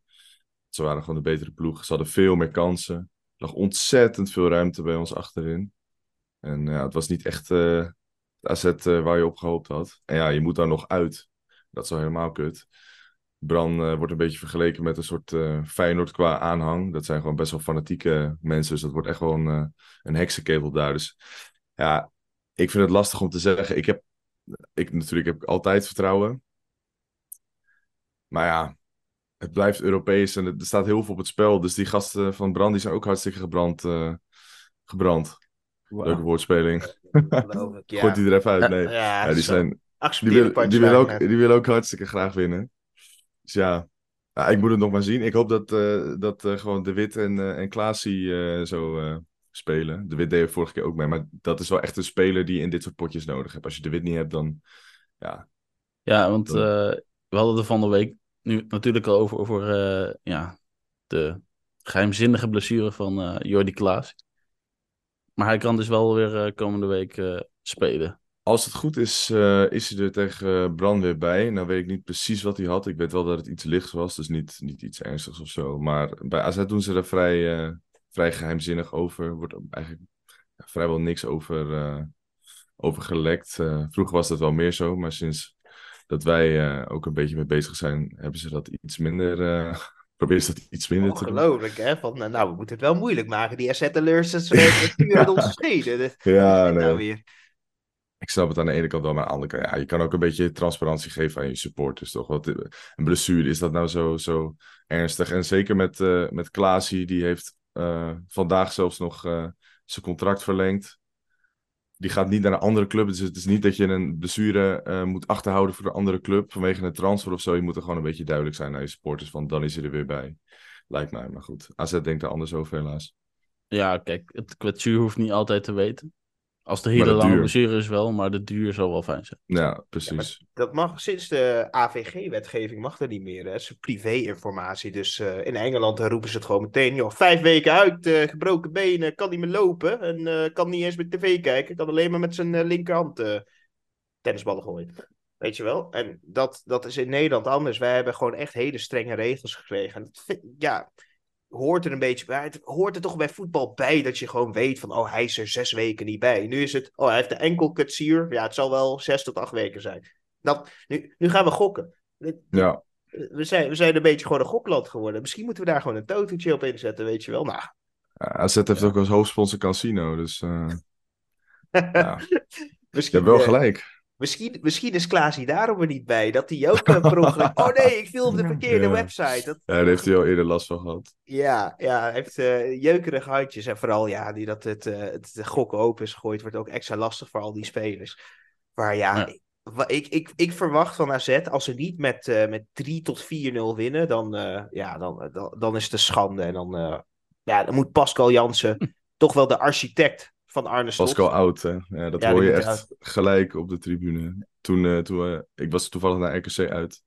Ze waren gewoon de betere ploeg. Ze hadden veel meer kansen. Er lag ontzettend veel ruimte bij ons achterin. En ja, het was niet echt eh het AZ waar je op gehoopt had. En ja, je moet daar nog uit. Dat is helemaal kut. Bran wordt een beetje vergeleken met een soort Feyenoord qua aanhang. Dat zijn gewoon best wel fanatieke mensen. Dus dat wordt echt eh, een heksenketel daar. Dus ja, ik vind het lastig om te zeggen. Ik heb, ik, natuurlijk heb ik altijd vertrouwen. Maar ja, het blijft Europees en er er staat heel veel op het spel. Dus die gasten van Brand die zijn ook hartstikke gebrand. eh, gebrand. Leuke woordspeling. Ongelooflijk, ja. Gooit die er even uit. Nee. Ja, die, zijn, die, wil, die, ook, die willen ook hartstikke graag winnen. Dus ja, ja, ik moet het nog maar zien. Ik hoop dat, eh, dat eh, gewoon De Wit en, eh en Klaasie zo spelen. De Wit deed er vorige keer ook mee. Maar dat is wel echt een speler die je in dit soort potjes nodig hebt. Als je De Wit niet hebt, dan... Ja, Ja, want Dan- eh, we hadden er van de week nu natuurlijk al over, over eh, ja, de geheimzinnige blessure van eh Jordi Klaas. Maar hij kan dus wel weer komende week spelen. Als het goed is, is hij er tegen Bran weer bij. Nou weet ik niet precies wat hij had. Ik weet wel dat het iets lichts was, dus niet, niet iets ernstigs of zo. Maar bij AZ doen ze er vrij, vrij geheimzinnig over. Er wordt eigenlijk vrijwel niks over, eh, over gelekt. Eh, vroeger was dat wel meer zo, maar sinds dat wij eh, ook een beetje mee bezig zijn, hebben ze dat iets minder... proberen ze dat iets minder te doen. Ongelooflijk, hè? Van, nou, nou, we moeten het wel moeilijk maken. Die assetteleurs, dat uit onze steden. Ja, nou nee. weer? Ik snap het aan de ene kant wel, maar aan de andere kant, ja, je kan ook een beetje transparantie geven aan je supporters, toch? Wat, een blessure, is dat nou zo, zo ernstig? En zeker met, met Klaasie, die heeft vandaag zelfs nog eh, zijn contract verlengd. Die gaat niet naar een andere club, dus het is niet dat je een blessure eh, moet achterhouden voor een andere club vanwege een transfer of zo. Je moet er gewoon een beetje duidelijk zijn aan je supporters, van dan is hij er weer bij. Lijkt mij, maar goed. AZ denkt er anders over helaas. Ja, kijk, het kwetsuur hoeft niet altijd te weten. Als de hele lange duur. blessure is wel, maar de duur zal wel fijn zijn. Ja, precies. Dat mag sinds de AVG-wetgeving mag dat niet meer. hè. Het is privé-informatie. Dus eh, in Engeland roepen ze het gewoon meteen. Joh, vijf weken uit, eh, gebroken benen, kan niet meer lopen. En eh, kan niet eens met tv kijken. Kan alleen maar met zijn linkerhand eh, tennisballen gooien. Weet je wel? En dat, dat is in Nederland anders. Wij hebben gewoon echt hele strenge regels gekregen. En dat vind- ja, hoort er een beetje bij. Het hoort er toch bij voetbal bij dat je gewoon weet van... oh, hij is er zes weken niet bij. Nu is het... oh, hij heeft de enkelkutsuur. Ja, het zal wel zes tot acht weken zijn. Dat, nu, nu gaan we gokken. Ja, We zijn, we zijn een beetje gewoon een gokland geworden. Misschien moeten we daar gewoon een totootje op inzetten, weet je wel. Nou, AZ heeft ook als hoofdsponsor Casino, dus eh, ja, je misschien, hebt wel eh, gelijk. Misschien, misschien is Klaasie daarom er niet bij. Dat hij ook eh, per ongeluk... Oh nee, ik viel op de verkeerde Ja. website. Dat, Ja, daar heeft hij al eerder last van gehad. Ja, ja, hij heeft eh, jeukerige handjes. En vooral, ja, die dat het, eh, het gokken open is gegooid, wordt ook extra lastig voor al die spelers. Maar ja, Ja. ik- Ik, ik, ik verwacht van AZ, als ze niet met, eh, met 3 tot 4-0 winnen, dan, eh, ja, dan, dan, dan is het een schande. En dan, eh, ja, dan moet Pascal Jansen, toch wel de architect van Arne Slot. Pascal Oud, hè. Ja, dat Ja, hoor je echt gelijk op de tribune. Toen, eh, toen eh, ik was toevallig naar RKC uit.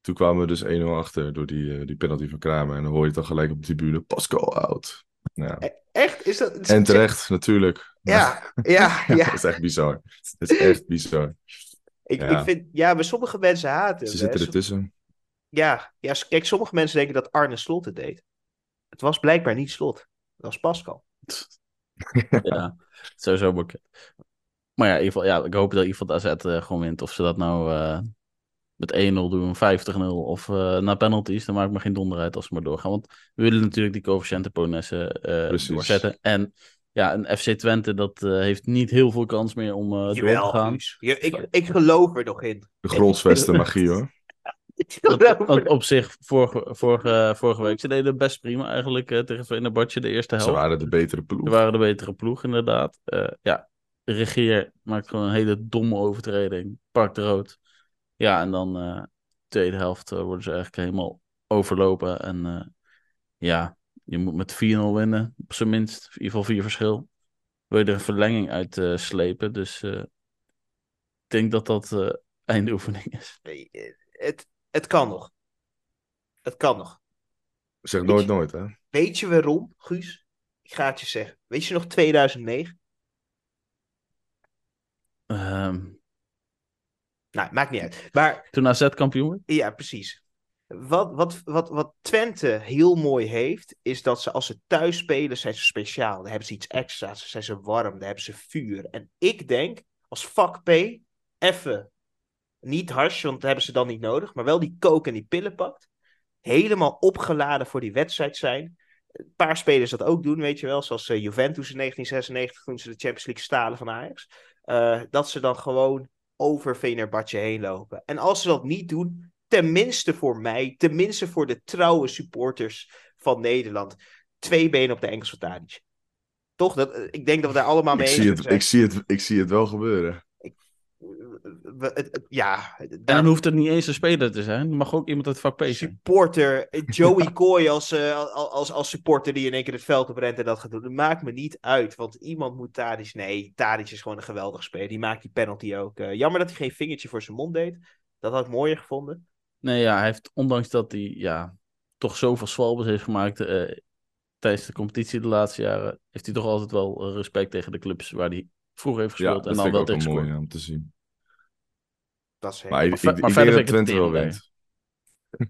Toen kwamen we dus 1-0 achter door die, eh, die penalty van Kramer. En dan hoor je het dan gelijk op de tribune. Pascal Oud. Ja. E- Echt? Is dat... En terecht, natuurlijk. Ja, ja, ja. dat is echt bizar. Dat is echt bizar. Ik, Ja. ik vind, ja, maar sommige mensen haten Ze zitten ertussen. Ja, ja, kijk, sommige mensen denken dat Arne Slot het deed. Het was blijkbaar niet Slot. Dat was Pascal. Ja, sowieso bekend. Maar ja, in ieder geval, ja, ik hoop dat in ieder geval de AZ eh, gewoon wint. Of ze dat nou eh, met 1-0 doen, 50-0 of eh na penalties, dan maakt me geen donder uit als ze maar doorgaan. Want we willen natuurlijk die coëfficiënten Ponessen eh Precies. doorzetten. En ja, een FC Twente, dat eh, heeft niet heel veel kans meer om eh, door te gaan. Je- ik, ik geloof er nog in. De grondsvesten magie, hoor. Op zich, vorige, vorige, vorige week, ze deden best prima eigenlijk uh, tegen Venerbahce de eerste helft. Ze waren de betere ploeg. Ze waren de betere ploeg, inderdaad. Uh, ja, de regeer maakt gewoon een hele domme overtreding. Pakt rood. Ja, en dan uh, tweede helft worden ze eigenlijk helemaal overlopen. En ja, je moet met 4-0 winnen, op zijn minst. In ieder geval vier verschil. Wil je er een verlenging uit slepen. Dus ik denk dat dat eindoefening is. Het, het kan nog. Het kan nog. Zeg weet nooit je, nooit, hè? Weet je waarom, Guus? Ik ga het je zeggen. Weet je nog 2009? Um... Nou, maakt niet uit. Maar, Toen AZ kampioen werd? Ja, precies. Wat, wat, wat, wat Twente heel mooi heeft, is dat ze als ze thuis spelen, zijn ze speciaal. Dan hebben ze iets extra's, dan zijn ze warm, dan hebben ze vuur. En ik denk, als vak P, even niet hash, want dat hebben ze dan niet nodig. Maar wel die kook en die pillen pakt. Helemaal opgeladen voor die wedstrijd zijn. Een paar spelers dat ook doen, weet je wel. Zoals uh, Juventus in 1996 toen ze de Champions League stalen van Ajax. Uh, dat ze dan gewoon over Venerbatje heen lopen. En als ze dat niet doen, tenminste voor mij, tenminste voor de trouwe supporters van Nederland. Twee benen op de enkels van Tadic. Toch? Dat, eh, ik denk dat we daar allemaal mee ik zie het, ik zie het, Ik zie het wel gebeuren ja. En dan hoeft het niet eens een speler te zijn. Er mag ook iemand uit vak P zijn. Supporter. Joey Coy als, uh, als, als supporter die in één keer het veld oprent en dat gaat doen. Dat maakt me niet uit. Want iemand moet Tadic... Nee, Tadic is gewoon een geweldige speler. Die maakt die penalty ook. Uh, jammer dat hij geen vingertje voor zijn mond deed. Dat had ik mooier gevonden. Nee, ja, hij heeft, ondanks dat hij ja, toch zoveel zwalbes heeft gemaakt uh, tijdens de competitie de laatste jaren, heeft hij toch altijd wel respect tegen de clubs waar hij vroeger heeft gespeeld. Ja, en dan wel tegen mooi om te zien. Dat is maar ik, ik, ik, ik denk dat Twente wel wint. ik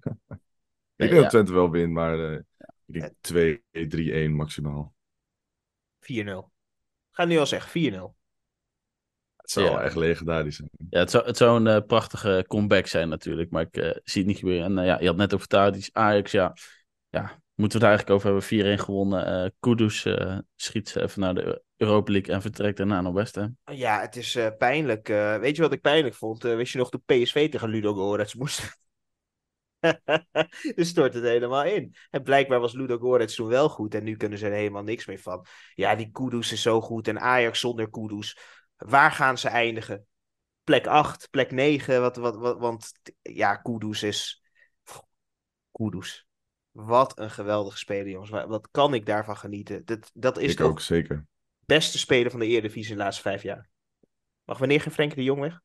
denk dat Twente wel wint, maar uh, ik denk 2-3-1 maximaal. 4-0. Ga nu al zeggen, 4-0. Het zou ja. echt legendarisch zijn. Ja, het zou, het zou een uh, prachtige comeback zijn natuurlijk, maar ik uh, zie het niet gebeuren. En ja, je had net over Tadic, Ajax, ja. Ja, moeten we het eigenlijk over hebben. 4-1 gewonnen. Kudus schiet even naar de Europa League en vertrekt daarna naar West Ham. Ja, het is uh, pijnlijk. Uh, weet je wat ik pijnlijk vond? Uh, wist je nog de PSV tegen Ludo Gorets moest? dus stort het helemaal in. En blijkbaar was Ludo Gorets toen wel goed en nu kunnen ze er helemaal niks meer van. Ja, die Kudus is zo goed en Ajax zonder Kudus. Waar gaan ze eindigen? Plek 8, plek 9, wat, wat, wat, want ja, Kudus is... Kudus. Wat een geweldige speler, jongens. Wat kan ik daarvan genieten? Dat, dat is ik toch... ook, zeker beste speler van de Eredivisie in de laatste vijf jaar. Mag wanneer ging Frenkie de Jong weg?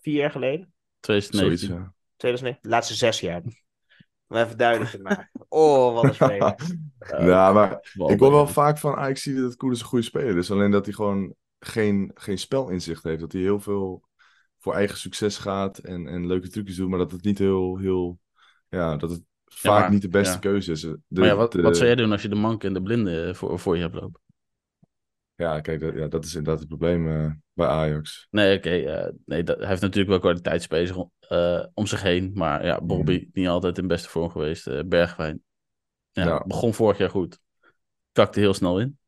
Vier jaar geleden? 2019. Zoiets, ja. 2009? De laatste zes jaar. Om even duidelijk te maken. Oh, wat een speler. ja, maar ik hoor wel vaak van Ajax zie dat Koen een goede speler is. Alleen dat hij gewoon geen, geen spelinzicht heeft. Dat hij heel veel voor eigen succes gaat en, en leuke trucjes doet. Maar dat het niet heel, heel ja, dat het vaak maar, niet de beste ja. keuze is. De, maar ja, wat, de- wat zou jij doen als je de mank en de blinde voor, voor je hebt lopen? Ja, kijk, dat, ja, dat is inderdaad het probleem eh, bij Ajax. Nee, oké. eh, nee, dat, hij heeft natuurlijk wel kwaliteitsspelers eh, om zich heen. Maar ja, Bobby niet altijd in beste vorm geweest. eh, Bergwijn. Ja, Ja. Begon vorig jaar goed. Kakte heel snel in.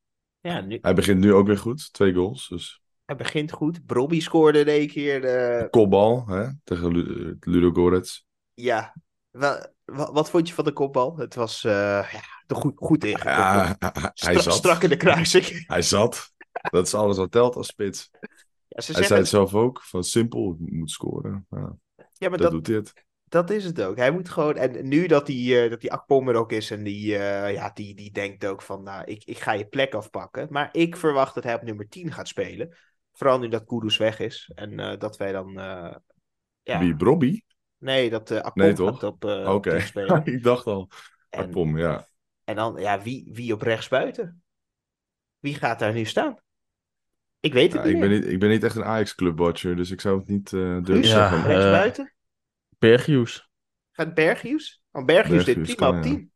Ja, nu, Hij begint nu ook weer goed. Twee goals. Dus hij begint goed. Brobby scoorde in één keer. eh, kopbal hè, tegen Lu- Ludo Gorets. ja. Wel, wa- wat vond je van de kopbal? Het was eh, ja, de goed, goed. Ja, hij zat. Strak in de kruising. Hij zat. Dat is alles wat telt als spits. Ja, ze Hij zei het zelf ook. Van simpel, moet scoren. Ja, ja, maar dat, dat, doet het. dat is het ook. Hij moet gewoon. En nu dat die, eh, dat die Akpom er ook is en die, eh, ja, die, die denkt ook van. Nou, ik, ik ga je plek afpakken. Maar ik verwacht dat hij op nummer 10 gaat spelen. Vooral nu dat Kudus weg is. En eh, dat wij dan. ja, Wie, Brobby? Nee, dat eh Akpom Nee, toch? gaat op, Oké. 10 spelen. ik dacht al. En, Akpom, ja. En dan, ja, wie, wie op rechts buiten? Wie gaat daar nu staan? Ik weet het ja niet. ik, ben niet, ik ben niet echt een Ajax-clubwatcher, dus ik zou het niet eh durven Guus, Ja, zeggen. rechts eh, buiten? Berghuis. Gaat Berghuis? Want Berghuis deed Berghuis prima kan, op ja. 10.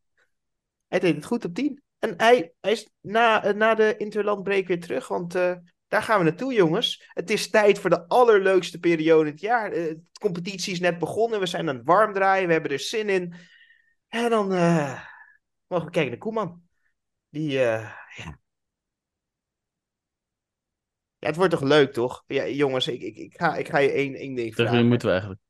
Hij deed het goed op 10. En hij, hij is na, eh, na de interlandbreek weer terug, want eh, daar gaan we naartoe, jongens. Het is tijd voor de allerleukste periode in het jaar. De competitie is net begonnen, we zijn aan het warm draaien, we hebben er zin in. En dan eh, mogen we kijken naar Koeman. Die, eh, ja. ja, het wordt toch leuk, toch? Ja, jongens, ik, ik, ik, ga, ik ga je één, één ding Tegen wie vragen. moeten we eigenlijk?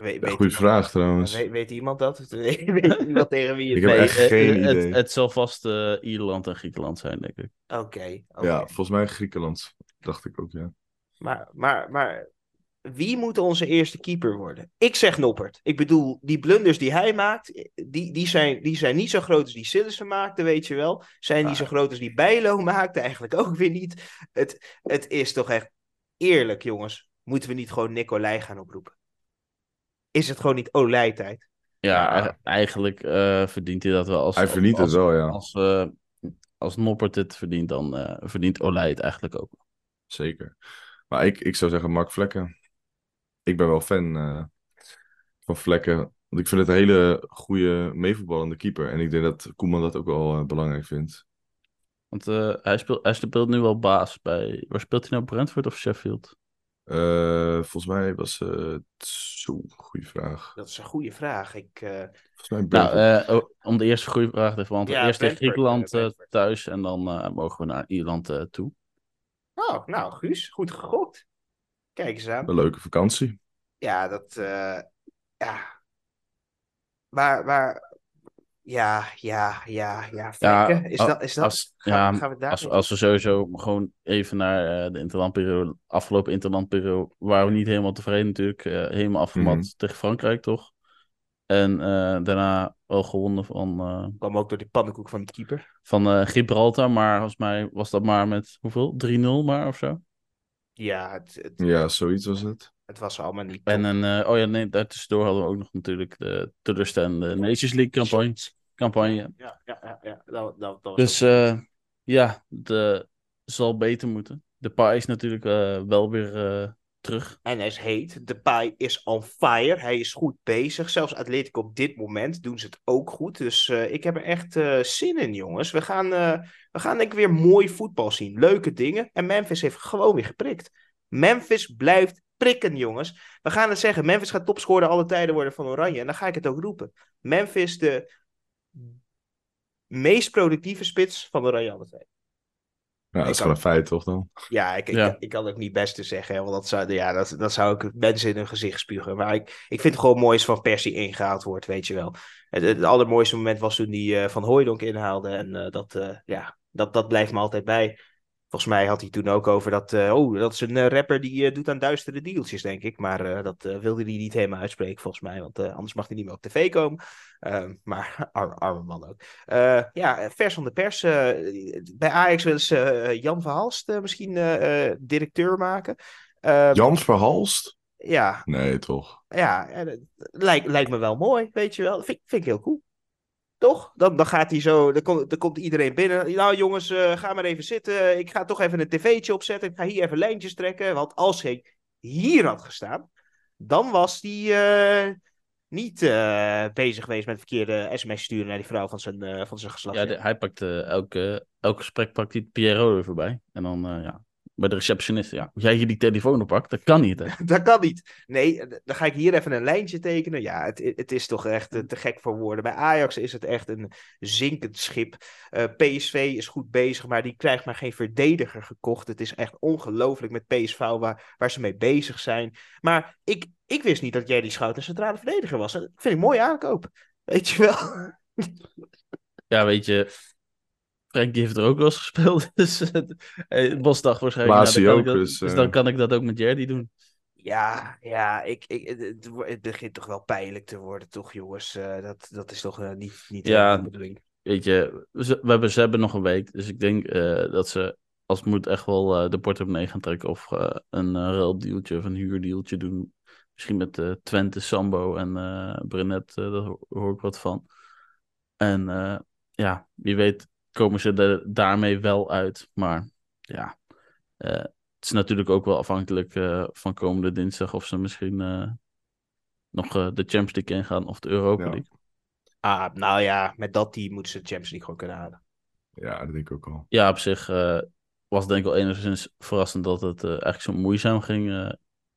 weet, Ja, weet goede vraag trouwens. Weet, weet iemand dat? Weet weet iemand tegen wie het Ik heb geen eh, het, idee. Het, zal vast eh, Ierland en Griekenland zijn, denk ik. Oké, oké. Ja, volgens mij Griekenland. Dacht ik ook, ja. Maar, maar, maar wie moet onze eerste keeper worden? Ik zeg Noppert. Ik bedoel, die blunders die hij maakt, die, die, zijn, die zijn niet zo groot als die Sillissen maakte, weet je wel. Zijn niet zo groot als die Bijlo maakte, eigenlijk ook weer niet. Het, het is toch echt eerlijk, jongens. Moeten we niet gewoon Nicolai gaan oproepen? Is het gewoon niet Olij-tijd? Ja, Ja. e- eigenlijk eh, verdient hij dat wel. Als, Hij verdient het als, wel, ja. Als, eh, als Noppert het verdient, dan eh, verdient Olij het eigenlijk ook. Zeker. Maar ik, ik zou zeggen Mark Vlekken. Ik ben wel fan eh, van Vlekken. Want ik vind het een hele goede meevoetballende keeper. En ik denk dat Koeman dat ook wel eh, belangrijk vindt. Want eh, hij, speelt, hij speelt nu wel baas bij... Waar speelt hij nou? Brentford of Sheffield? Eh, volgens mij was het... Zo, goede vraag. Dat is een goede vraag. Ik, eh, Volgens mij Nou, om de eerste goede vraag te beantwoorden. Ja, Eerst tegen Griekenland thuis en dan eh, mogen we naar Ierland eh, toe. Oh, nou, Guus, goed gegokt. Kijk eens aan. Een leuke vakantie. Ja, dat. eh, ja. Maar, maar. Ja, ja, ja, ja. Ja, is, dat, is dat. als- gaan, ja, gaan we daar Als, als we sowieso gewoon even naar eh, de interlandperiode, afgelopen interlandperiode, waren we niet helemaal tevreden natuurlijk. eh, helemaal afgemat Mhm. tegen Frankrijk, toch? En eh, daarna wel gewonnen van, eh, kwam ook door die pannenkoek van die keeper. van eh, Gibraltar, maar volgens mij was dat maar met hoeveel? 3-0 maar of zo? Ja, het, het, Ja, zoiets was het. het was allemaal niet. En een, eh, oh ja, nee, daartussendoor hadden we ook nog natuurlijk de teleurstellende Nations League campagne. campagne. Ja, ja, ja. ja. Dat, dat, dat Dus eh, ja, het zal beter moeten. De Pai is natuurlijk eh, wel weer eh, terug. En hij is heet. De paai is on fire. Hij is goed bezig. Zelfs Atletico op dit moment doen ze het ook goed. Dus eh, ik heb er echt eh, zin in, jongens. We gaan, eh, we gaan denk ik weer mooi voetbal zien. Leuke dingen. En Memphis heeft gewoon weer geprikt. Memphis blijft prikken, jongens. We gaan het zeggen. Memphis gaat topscorer alle tijden worden van Oranje. En dan ga ik het ook roepen. Memphis de meest productieve spits van Oranje alle tijden. Ja, dat Ik is gewoon een feit, toch dan? Ja, ik, ik, Ja. ik kan ook niet best te zeggen, hè, want dat zou, ja, dat, dat zou ik mensen in hun gezicht spugen. Maar ik, ik vind het gewoon mooi als Van Persie ingehaald wordt, weet je wel. Het, het allermooiste moment was toen hij Van Hooijdonk inhaalde. En eh, dat, eh, ja, dat, dat blijft me altijd bij. Volgens mij had hij toen ook over dat, eh, oh, dat is een eh, rapper die eh, doet aan duistere dealtjes, denk ik. Maar dat wilde hij niet helemaal uitspreken, volgens mij. Want anders mag hij niet meer op tv komen. Ehm, maar arme, arme man ook. Ja, vers van de pers. bij Ajax willen ze Jan Verhalst misschien directeur maken. Ehm, Jan Verhalst? Ja, Nee, toch? ja lijkt me wel mooi, weet je wel. Vind, vind ik heel cool. Toch? Dan, dan gaat hij zo, dan, komt dan komt iedereen binnen. Nou jongens, eh, ga maar even zitten. Ik ga toch even een tv'tje opzetten. Ik ga hier even lijntjes trekken. Want als hij hier had gestaan, dan was hij eh, niet eh, bezig geweest met verkeerde sms sturen naar die vrouw van zijn, van zijn geslacht. Ja, de- hij pakt elke, elk gesprek pakt hij Pierrot er voorbij. En dan, ja, bij de receptionist, ja. Als jij hier die telefoon oppakt, dat kan niet, hè. Dat kan niet. Nee, dan ga ik hier even een lijntje tekenen. Ja, het, het is toch echt eh, te gek voor woorden. Bij Ajax is het echt een zinkend schip. Eh, PSV is goed bezig, maar die krijgt maar geen verdediger gekocht. Het is echt ongelooflijk met PSV waar, waar ze mee bezig zijn. Maar ik, ik wist niet dat jij die schout een centrale verdediger was. Dat vind ik een mooie aankoop. Weet je wel? Ja, weet je, Frank die heeft er ook wel eens gespeeld. Dus eh, Bos dacht waarschijnlijk, nou, dan kan ook, ik dat, dus, dus eh. dan kan ik dat ook met Jerdy doen. Ja, ja ik, ik, het, begint toch wel pijnlijk te worden, toch jongens? Eh, dat, dat is toch niet, niet Ja. de bedoeling. Weet je, ze, we hebben, ze hebben nog een week. Dus ik denk eh, dat ze, als het moet, echt wel eh, de portemonnee gaan trekken. Of een uh, ruildealtje of een huurdealtje doen. Misschien met eh, Twente, Sambo en eh Brenet, eh, daar ho- hoor ik wat van. En eh, ja, wie weet komen ze er daarmee wel uit. Maar ja, eh, het is natuurlijk ook wel afhankelijk eh, van komende dinsdag of ze misschien eh, nog eh, de Champions League ingaan of de Europa Ja. League. Ah, nou ja, met dat team moeten ze de Champions League gewoon kunnen halen. Ja, dat denk ik ook al. Ja, op zich eh, was het denk ik wel enigszins verrassend dat het eh, eigenlijk zo moeizaam ging eh,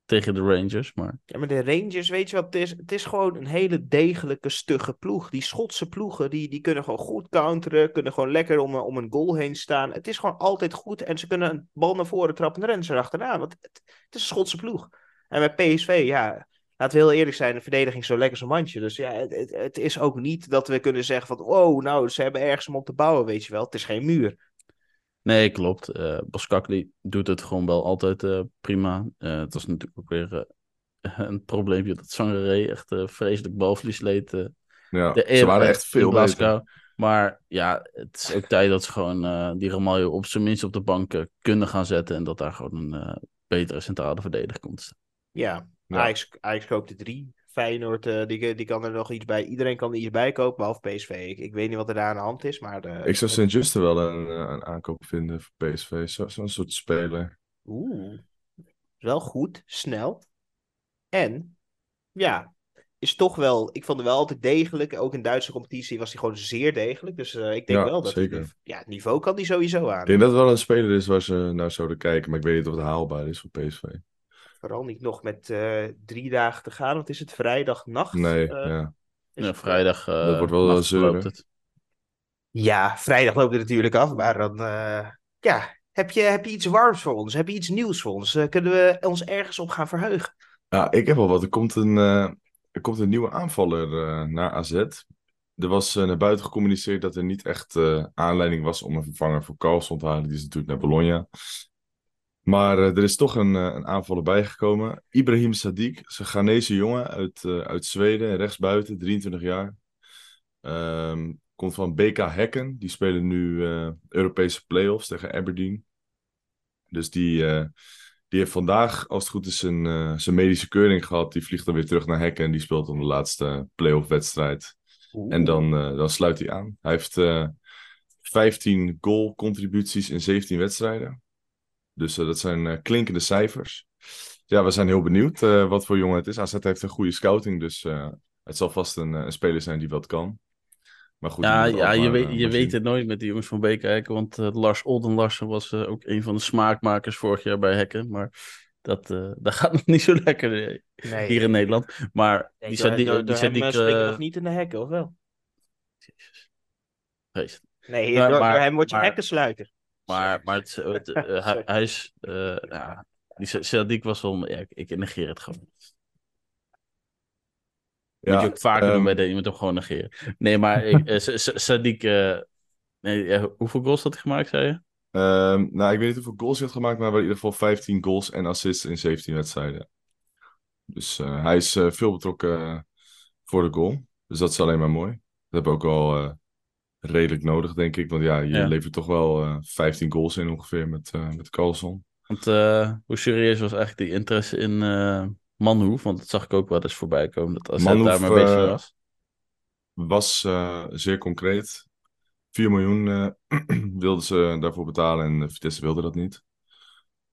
tegen de Rangers. Maar Ja, maar de Rangers, weet je wat het is? Het is gewoon een hele degelijke, stugge ploeg. Die Schotse ploegen, die, die kunnen gewoon goed counteren. Kunnen gewoon lekker om, om een goal heen staan. Het is gewoon altijd goed. En ze kunnen een bal naar voren trappen en rennen ze erachteraan. Want het, het is een Schotse ploeg. En met PSV, ja, laten we heel eerlijk zijn, de verdediging is zo lekker zo'n mandje. Dus ja, het, het, is ook niet dat we kunnen zeggen van, wow, nou, ze hebben ergens om op te bouwen, weet je wel. Het is geen muur. Nee, klopt. eh Boskakli doet het gewoon wel altijd eh, prima. Eh, het was natuurlijk ook weer een probleempje dat Sangaré echt eh, vreselijk balverlies leed. Ja, de ze waren echt veel in beter. Maar ja, het is ook tijd dat ze gewoon eh, die Ramaljo op zijn minst op de bank kunnen gaan zetten. En dat daar gewoon een eh, betere centrale verdediger komt. Ja, Ja. Ajax, Ajax koopt er drie. Feyenoord, eh, die, die kan er nog iets bij. Iedereen kan er iets bij kopen, behalve PSV. Ik, ik weet niet wat er daar aan de hand is, maar... eh, Ik zou Sint-Juste wel een, eh, een aankoop vinden voor PSV. Zo- Zo'n soort speler. Oeh, wel goed, snel. En, ja, is toch wel... Ik vond hem wel altijd degelijk. Ook in Duitse competitie was hij gewoon zeer degelijk. Dus ik denk Ja, wel dat... zeker. Het, ja, het niveau kan hij sowieso aan. Ik denk dat het wel een speler is waar ze naar zouden kijken. Maar ik weet niet of het haalbaar is voor PSV. Vooral niet nog met eh, drie dagen te gaan. Wat is het? Vrijdagnacht? Nee, Eh, ja. is Ja, het, eh, vrijdag eh, Dat wordt wel nacht zeuren. loopt het. Ja, vrijdag loopt het natuurlijk af, maar dan, eh, ja, heb je, heb je iets warms voor ons? Heb je iets nieuws voor ons? Kunnen we ons ergens op gaan verheugen? Ja, ik heb wel wat. Er komt een, eh, er komt een nieuwe aanvaller eh, naar AZ. Er was eh, naar buiten gecommuniceerd dat er niet echt eh, aanleiding was om een vervanger voor Carlson te halen. Die is natuurlijk naar Bologna. Maar eh, er is toch een, eh, een aanvaller bijgekomen. Ibrahim Sadiq, een Ghanese jongen uit, eh, uit Zweden, rechtsbuiten, 23 jaar. Ehm, komt van BK Hekken. Die spelen nu Europese play-offs tegen Aberdeen. Dus die, die heeft vandaag, als het goed is, zijn, zijn medische keuring gehad. Die vliegt dan weer terug naar Hekken en die speelt dan de laatste play-off wedstrijd. En dan, dan sluit hij aan. Hij heeft eh 15 goal contributies in 17 wedstrijden. Dus eh, dat zijn eh, klinkende cijfers. Ja, we zijn heel benieuwd eh, wat voor jongen het is. AZ heeft een goede scouting, dus eh, het zal vast een, een speler zijn die wat kan. Maar goed, Ja, die ja je, maar, weet, je weet het nooit met die jongens van Beekijk. Want Lars Olden Larsen was ook een van de smaakmakers vorig jaar bij Hekken. Maar dat, eh, dat gaat nog niet zo lekker Nee, hier in Nederland. Maar Nee, die door, die door eh, springen eh, nog niet in de hekken, of wel? Jezus. Nee, Maar- door, maar- door hem word je maar- hekkensluiter. Maar, maar het, het, eh, hij, is... eh ja, die was wel... Ja, ik, ik negeer het gewoon. Moet je ook vaker doen ehm, bij de, je moet hem gewoon negeren. Nee, maar ik, eh, Sa- Sa- Sadiq... eh, nee, eh, hoeveel goals had hij gemaakt, zei je? Ehm, nou, ik weet niet hoeveel goals hij heeft gemaakt, maar in ieder geval 15 goals en assists in 17 wedstrijden. Dus eh, hij is eh, veel betrokken eh, voor de goal. Dus dat is alleen maar mooi. Dat hebben we ook wel eh, redelijk nodig, denk ik. Want ja, je Ja. levert toch wel eh 15 goals in ongeveer met, eh met Carlson. Want eh, hoe serieus was eigenlijk die interesse in Manhoef? Want dat zag ik ook wel eens voorbij komen. Dat AZ Manhoef, daar mee bezig was. Was zeer concreet. 4 miljoen wilden ze daarvoor betalen en Vitesse wilde dat niet.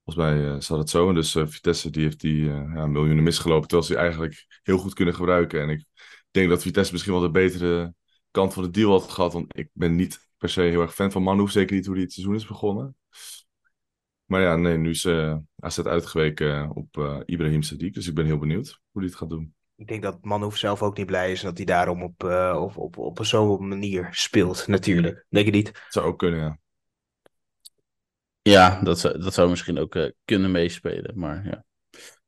Volgens mij zat het zo. Dus eh, Vitesse die heeft die ja, miljoenen misgelopen, terwijl ze die eigenlijk heel goed kunnen gebruiken. En ik denk dat Vitesse misschien wel de betere kant van de deal had gehad. Want ik ben niet per se heel erg fan van Manhoef. Zeker niet hoe die het seizoen is begonnen. Maar ja, nee, nu is eh AZ uitgeweken op eh, Ibrahim Sadiq. Dus ik ben heel benieuwd hoe hij het gaat doen. Ik denk dat Manhoef zelf ook niet blij is en dat hij daarom op, eh, op, op, op zo'n manier speelt, natuurlijk. Denk je niet? Het zou ook kunnen, ja. Ja, dat zou, dat zou misschien ook eh, kunnen meespelen. Maar ja,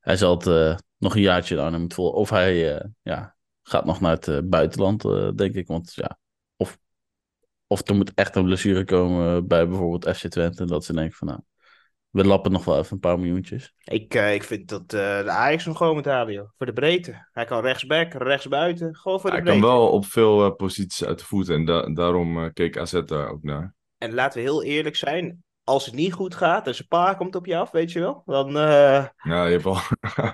hij zal het eh, nog een jaartje in Arnhem moeten volgen. Of hij eh, ja, gaat nog naar het eh, buitenland, eh, denk ik. Want ja, of, of er moet echt een blessure komen bij bijvoorbeeld FC Twente. En dat ze denken van nou, we lappen nog wel even een paar miljoentjes. Ik, eh, ik vind dat eh, de Ajax hem gewoon moet halen, joh. Voor de breedte. Hij kan rechtsback, rechtsbuiten. Gewoon voor de Hij breedte. kan wel op veel posities uit de voet en da- daarom eh, keek AZ daar ook naar. En laten we heel eerlijk zijn. Als het niet goed gaat en zijn pa komt op je af, weet je wel. Dan eh, Ja, je hebt wel...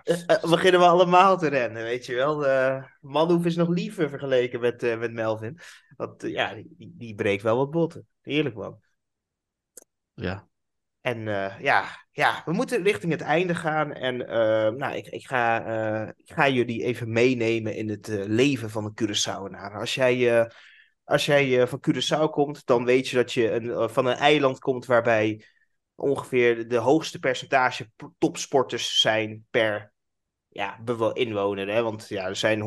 eh, eh, beginnen we allemaal te rennen, weet je wel. Uh, Manhoef is nog liever vergeleken met, met Melvin. Want ja, die, die breekt wel wat botten. Eerlijk man. Ja, En eh, ja, ja, we moeten richting het einde gaan. En eh, nou, ik, ik, ga, eh, ik ga jullie even meenemen in het leven van een Curaçaoenaar. Als jij, eh, als jij eh, van Curaçao komt, dan weet je dat je een, eh, van een eiland komt waarbij ongeveer de hoogste percentage topsporters zijn per ja, inwoner. Hè? Want ja, er zijn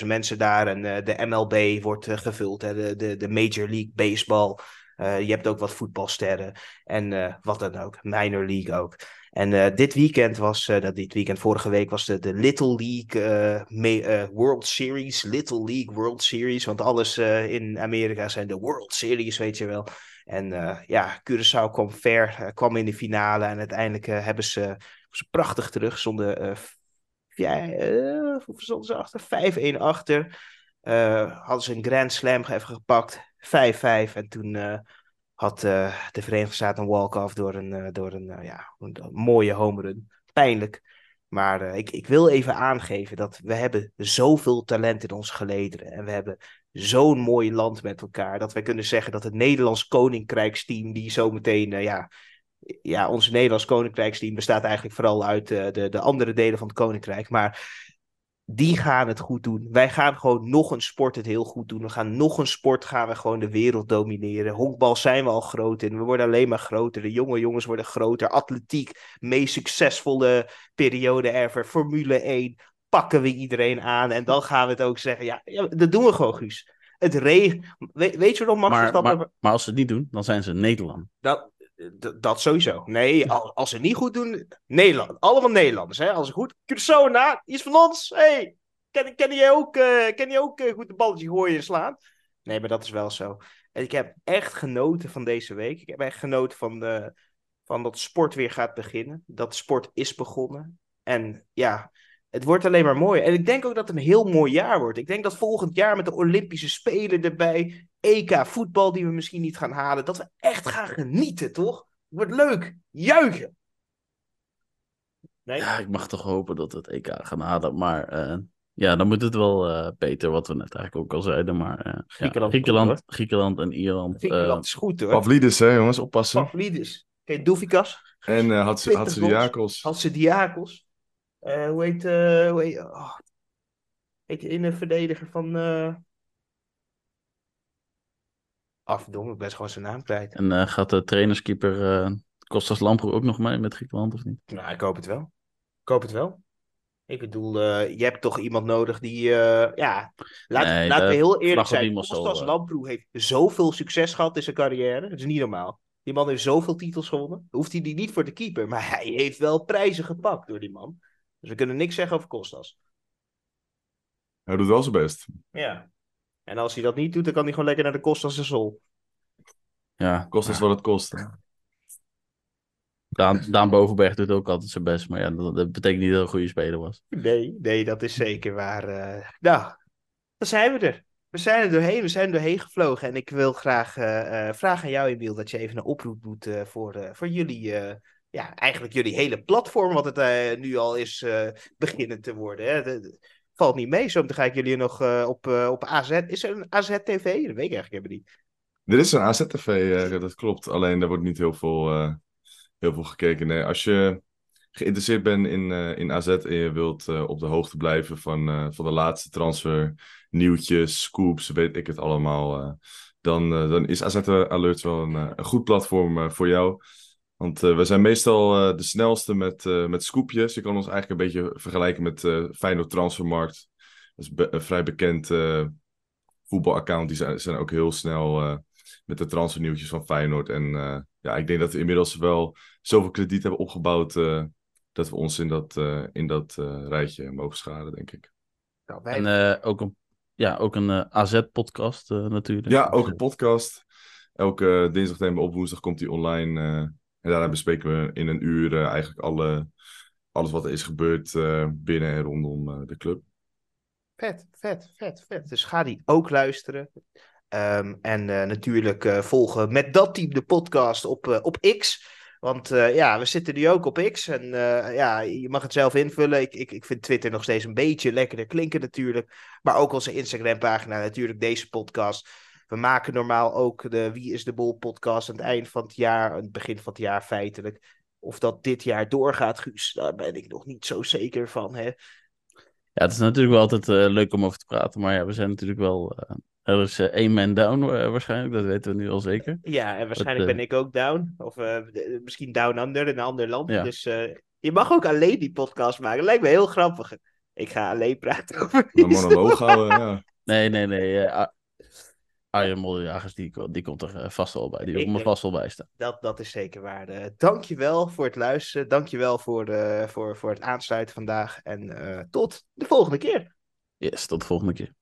170.000 mensen daar en eh, de MLB wordt gevuld. Hè? De, de, de Major League Baseball. Je hebt ook wat voetbalsterren en wat dan ook. Minor League ook. En uh, dit weekend was, uh, dit weekend, vorige week was de, Little League uh, World Series. Little League World Series, want alles in Amerika zijn de World Series, weet je wel. En ja, Curaçao kwam ver, kwam in de finale en uiteindelijk hebben ze, prachtig terug. Stonden, ja, stonden ze achter? 5-1 achter. hadden ze een Grand Slam even gepakt, 5-5. En toen had uh, de Verenigde Staten een walk-off door een, uh, door een, uh, ja, een, mooie home run. Pijnlijk. Maar ik, ik wil even aangeven dat we hebben zoveel talent in ons gelederen. En we hebben zo'n mooi land met elkaar. Dat wij kunnen zeggen dat het Nederlands Koninkrijksteam, die zometeen, ja, ja, ons Nederlands Koninkrijksteam bestaat eigenlijk vooral uit de, de andere delen van het Koninkrijk. Maar die gaan het goed doen. Wij gaan gewoon nog een sport het heel goed doen. We gaan nog een sport gaan we gewoon de wereld domineren. Honkbal zijn we al groot in. We worden alleen maar groter. De jonge jongens worden groter. Atletiek, meest succesvolle periode ever. Formule 1. Pakken we iedereen aan. En dan gaan we het ook zeggen. Ja, ja dat doen we gewoon, Guus. Het regen. weet, weet je nog, Max? Maar, maar, maar, als ze het niet doen, dan zijn ze Nederland. Dat, dat sowieso. Nee, als, ze niet goed doen, Nederland. Allemaal Nederlanders. Hè? Als ze goed. Curaçao na, is van ons. Hey, ken, ken je ook, uh, ken je ook uh, goed de balletje gooien en slaan? Nee, maar dat is wel zo. En ik heb echt genoten van deze week. Ik heb echt genoten van, de, van dat sport weer gaat beginnen. Dat sport is begonnen. En ja, het wordt alleen maar mooi. En ik denk ook dat het een heel mooi jaar wordt. Ik denk dat volgend jaar met de Olympische Spelen erbij, EK voetbal die we misschien niet gaan halen, dat we echt gaan genieten, toch? Het wordt leuk. Juichen. Nee? Ja, ik mag toch hopen dat we het EK gaan halen. Maar uh, ja, dan moet het wel uh, beter, wat we net eigenlijk ook al zeiden. Maar uh, Griekenland, ja, Griekenland, Griekenland en Ierland. Griekenland is goed hoor. Pavlidis, hè jongens, oppassen. Pavlidis. Kijk, Doefikas. En uh, Hatse Diakos. Hatse Diakos. Uh, hoe heet, uh, hoe heet, oh, heet de innenverdediger van... Afdomme, ik ben gewoon zijn naam kwijt. En uh, gaat de trainerskeeper uh, Kostas Lamproe ook nog mee met Griekenland of niet? Nou, ik hoop het wel. Ik hoop het wel. Ik bedoel, uh, je hebt toch iemand nodig die, uh, ja, laat, nee, laten we heel eerlijk zijn. Kostas Lamproe heeft zoveel succes gehad in zijn carrière. Dat is niet normaal. Die man heeft zoveel titels gewonnen. Hoeft hij die niet voor de keeper, maar hij heeft wel prijzen gepakt door die man. Dus we kunnen niks zeggen over Kostas. Hij doet wel zijn best. Ja. En als hij dat niet doet, dan kan hij gewoon lekker naar de Kostas en Sol. Ja. Kost ja. wat het kost. Daan, Daan Bovenberg doet ook altijd zijn best. Maar ja, dat, dat betekent niet dat hij een goede speler was. Nee, nee, dat is zeker waar. Uh... Nou, dan zijn we er. We zijn er doorheen, we zijn er doorheen gevlogen. En ik wil graag uh, uh, vragen aan jou, Emiel, dat je even een oproep doet voor, voor jullie ja, eigenlijk jullie hele platform, wat het uh, nu al is uh, beginnen te worden. Hè. Valt niet mee. Zo ga ik jullie nog uh, op, op AZ. Is er een AZ-TV? Dat weet ik eigenlijk helemaal niet. Er is een AZ-TV, dat klopt. Alleen daar wordt niet heel veel, heel veel gekeken. Nee, als je geïnteresseerd bent in, in AZ en je wilt op de hoogte blijven van, van de laatste transfer, nieuwtjes, scoops, weet ik het allemaal, dan, dan is AZ Alert wel een, een goed platform voor jou. Want uh, we zijn meestal uh, de snelste met, uh, met scoopjes. Je kan ons eigenlijk een beetje vergelijken met uh, Feyenoord Transfermarkt. Dat is be een vrij bekend voetbalaccount. Die zijn, zijn ook heel snel met de transfernieuwtjes van Feyenoord. En ja, ik denk dat we inmiddels wel zoveel krediet hebben opgebouwd... dat we ons in dat, in dat rijtje mogen scharen, denk ik. Wij... En ook een, ja, ook een AZ-podcast natuurlijk. Ja, ook een podcast. Elke dinsdag en op woensdag komt die online... En daarna bespreken we in een uur uh, eigenlijk alle, alles wat er is gebeurd uh, binnen en rondom uh, de club. Vet, vet, vet, vet. Dus ga die ook luisteren. Um, en natuurlijk volgen met dat team de podcast op, op X. Want ja, we zitten nu ook op X. En ja, je mag het zelf invullen. Ik, ik, ik vind Twitter nog steeds een beetje lekkerder klinken natuurlijk. Maar ook onze Instagram pagina natuurlijk deze podcast. We maken normaal ook de Wie is de Bol podcast aan het eind van het jaar, aan het begin van het jaar feitelijk. Of dat dit jaar doorgaat, Guus, daar ben ik nog niet zo zeker van. Hè? Ja, het is natuurlijk wel altijd uh, leuk om over te praten, maar ja, we zijn natuurlijk wel. Uh, er is uh, één man down waarschijnlijk, dat weten we nu al zeker. Ja, en waarschijnlijk ben ik ook down. Of misschien down under in een ander land. Ja. Dus je mag ook alleen die podcast maken. lijkt me heel grappig. Ik ga alleen praten over. Een monoloog houden, ja. Nee, nee, nee. Arjen Moddejagers, die, die komt er eh, vast wel bij. Die Ik me denk- vast wel bij staan. Dat, dat is zeker waar. Eh, dankjewel voor het luisteren. Dankjewel voor, de, voor, voor het aansluiten vandaag. En eh, tot de volgende keer. Yes, tot de volgende keer.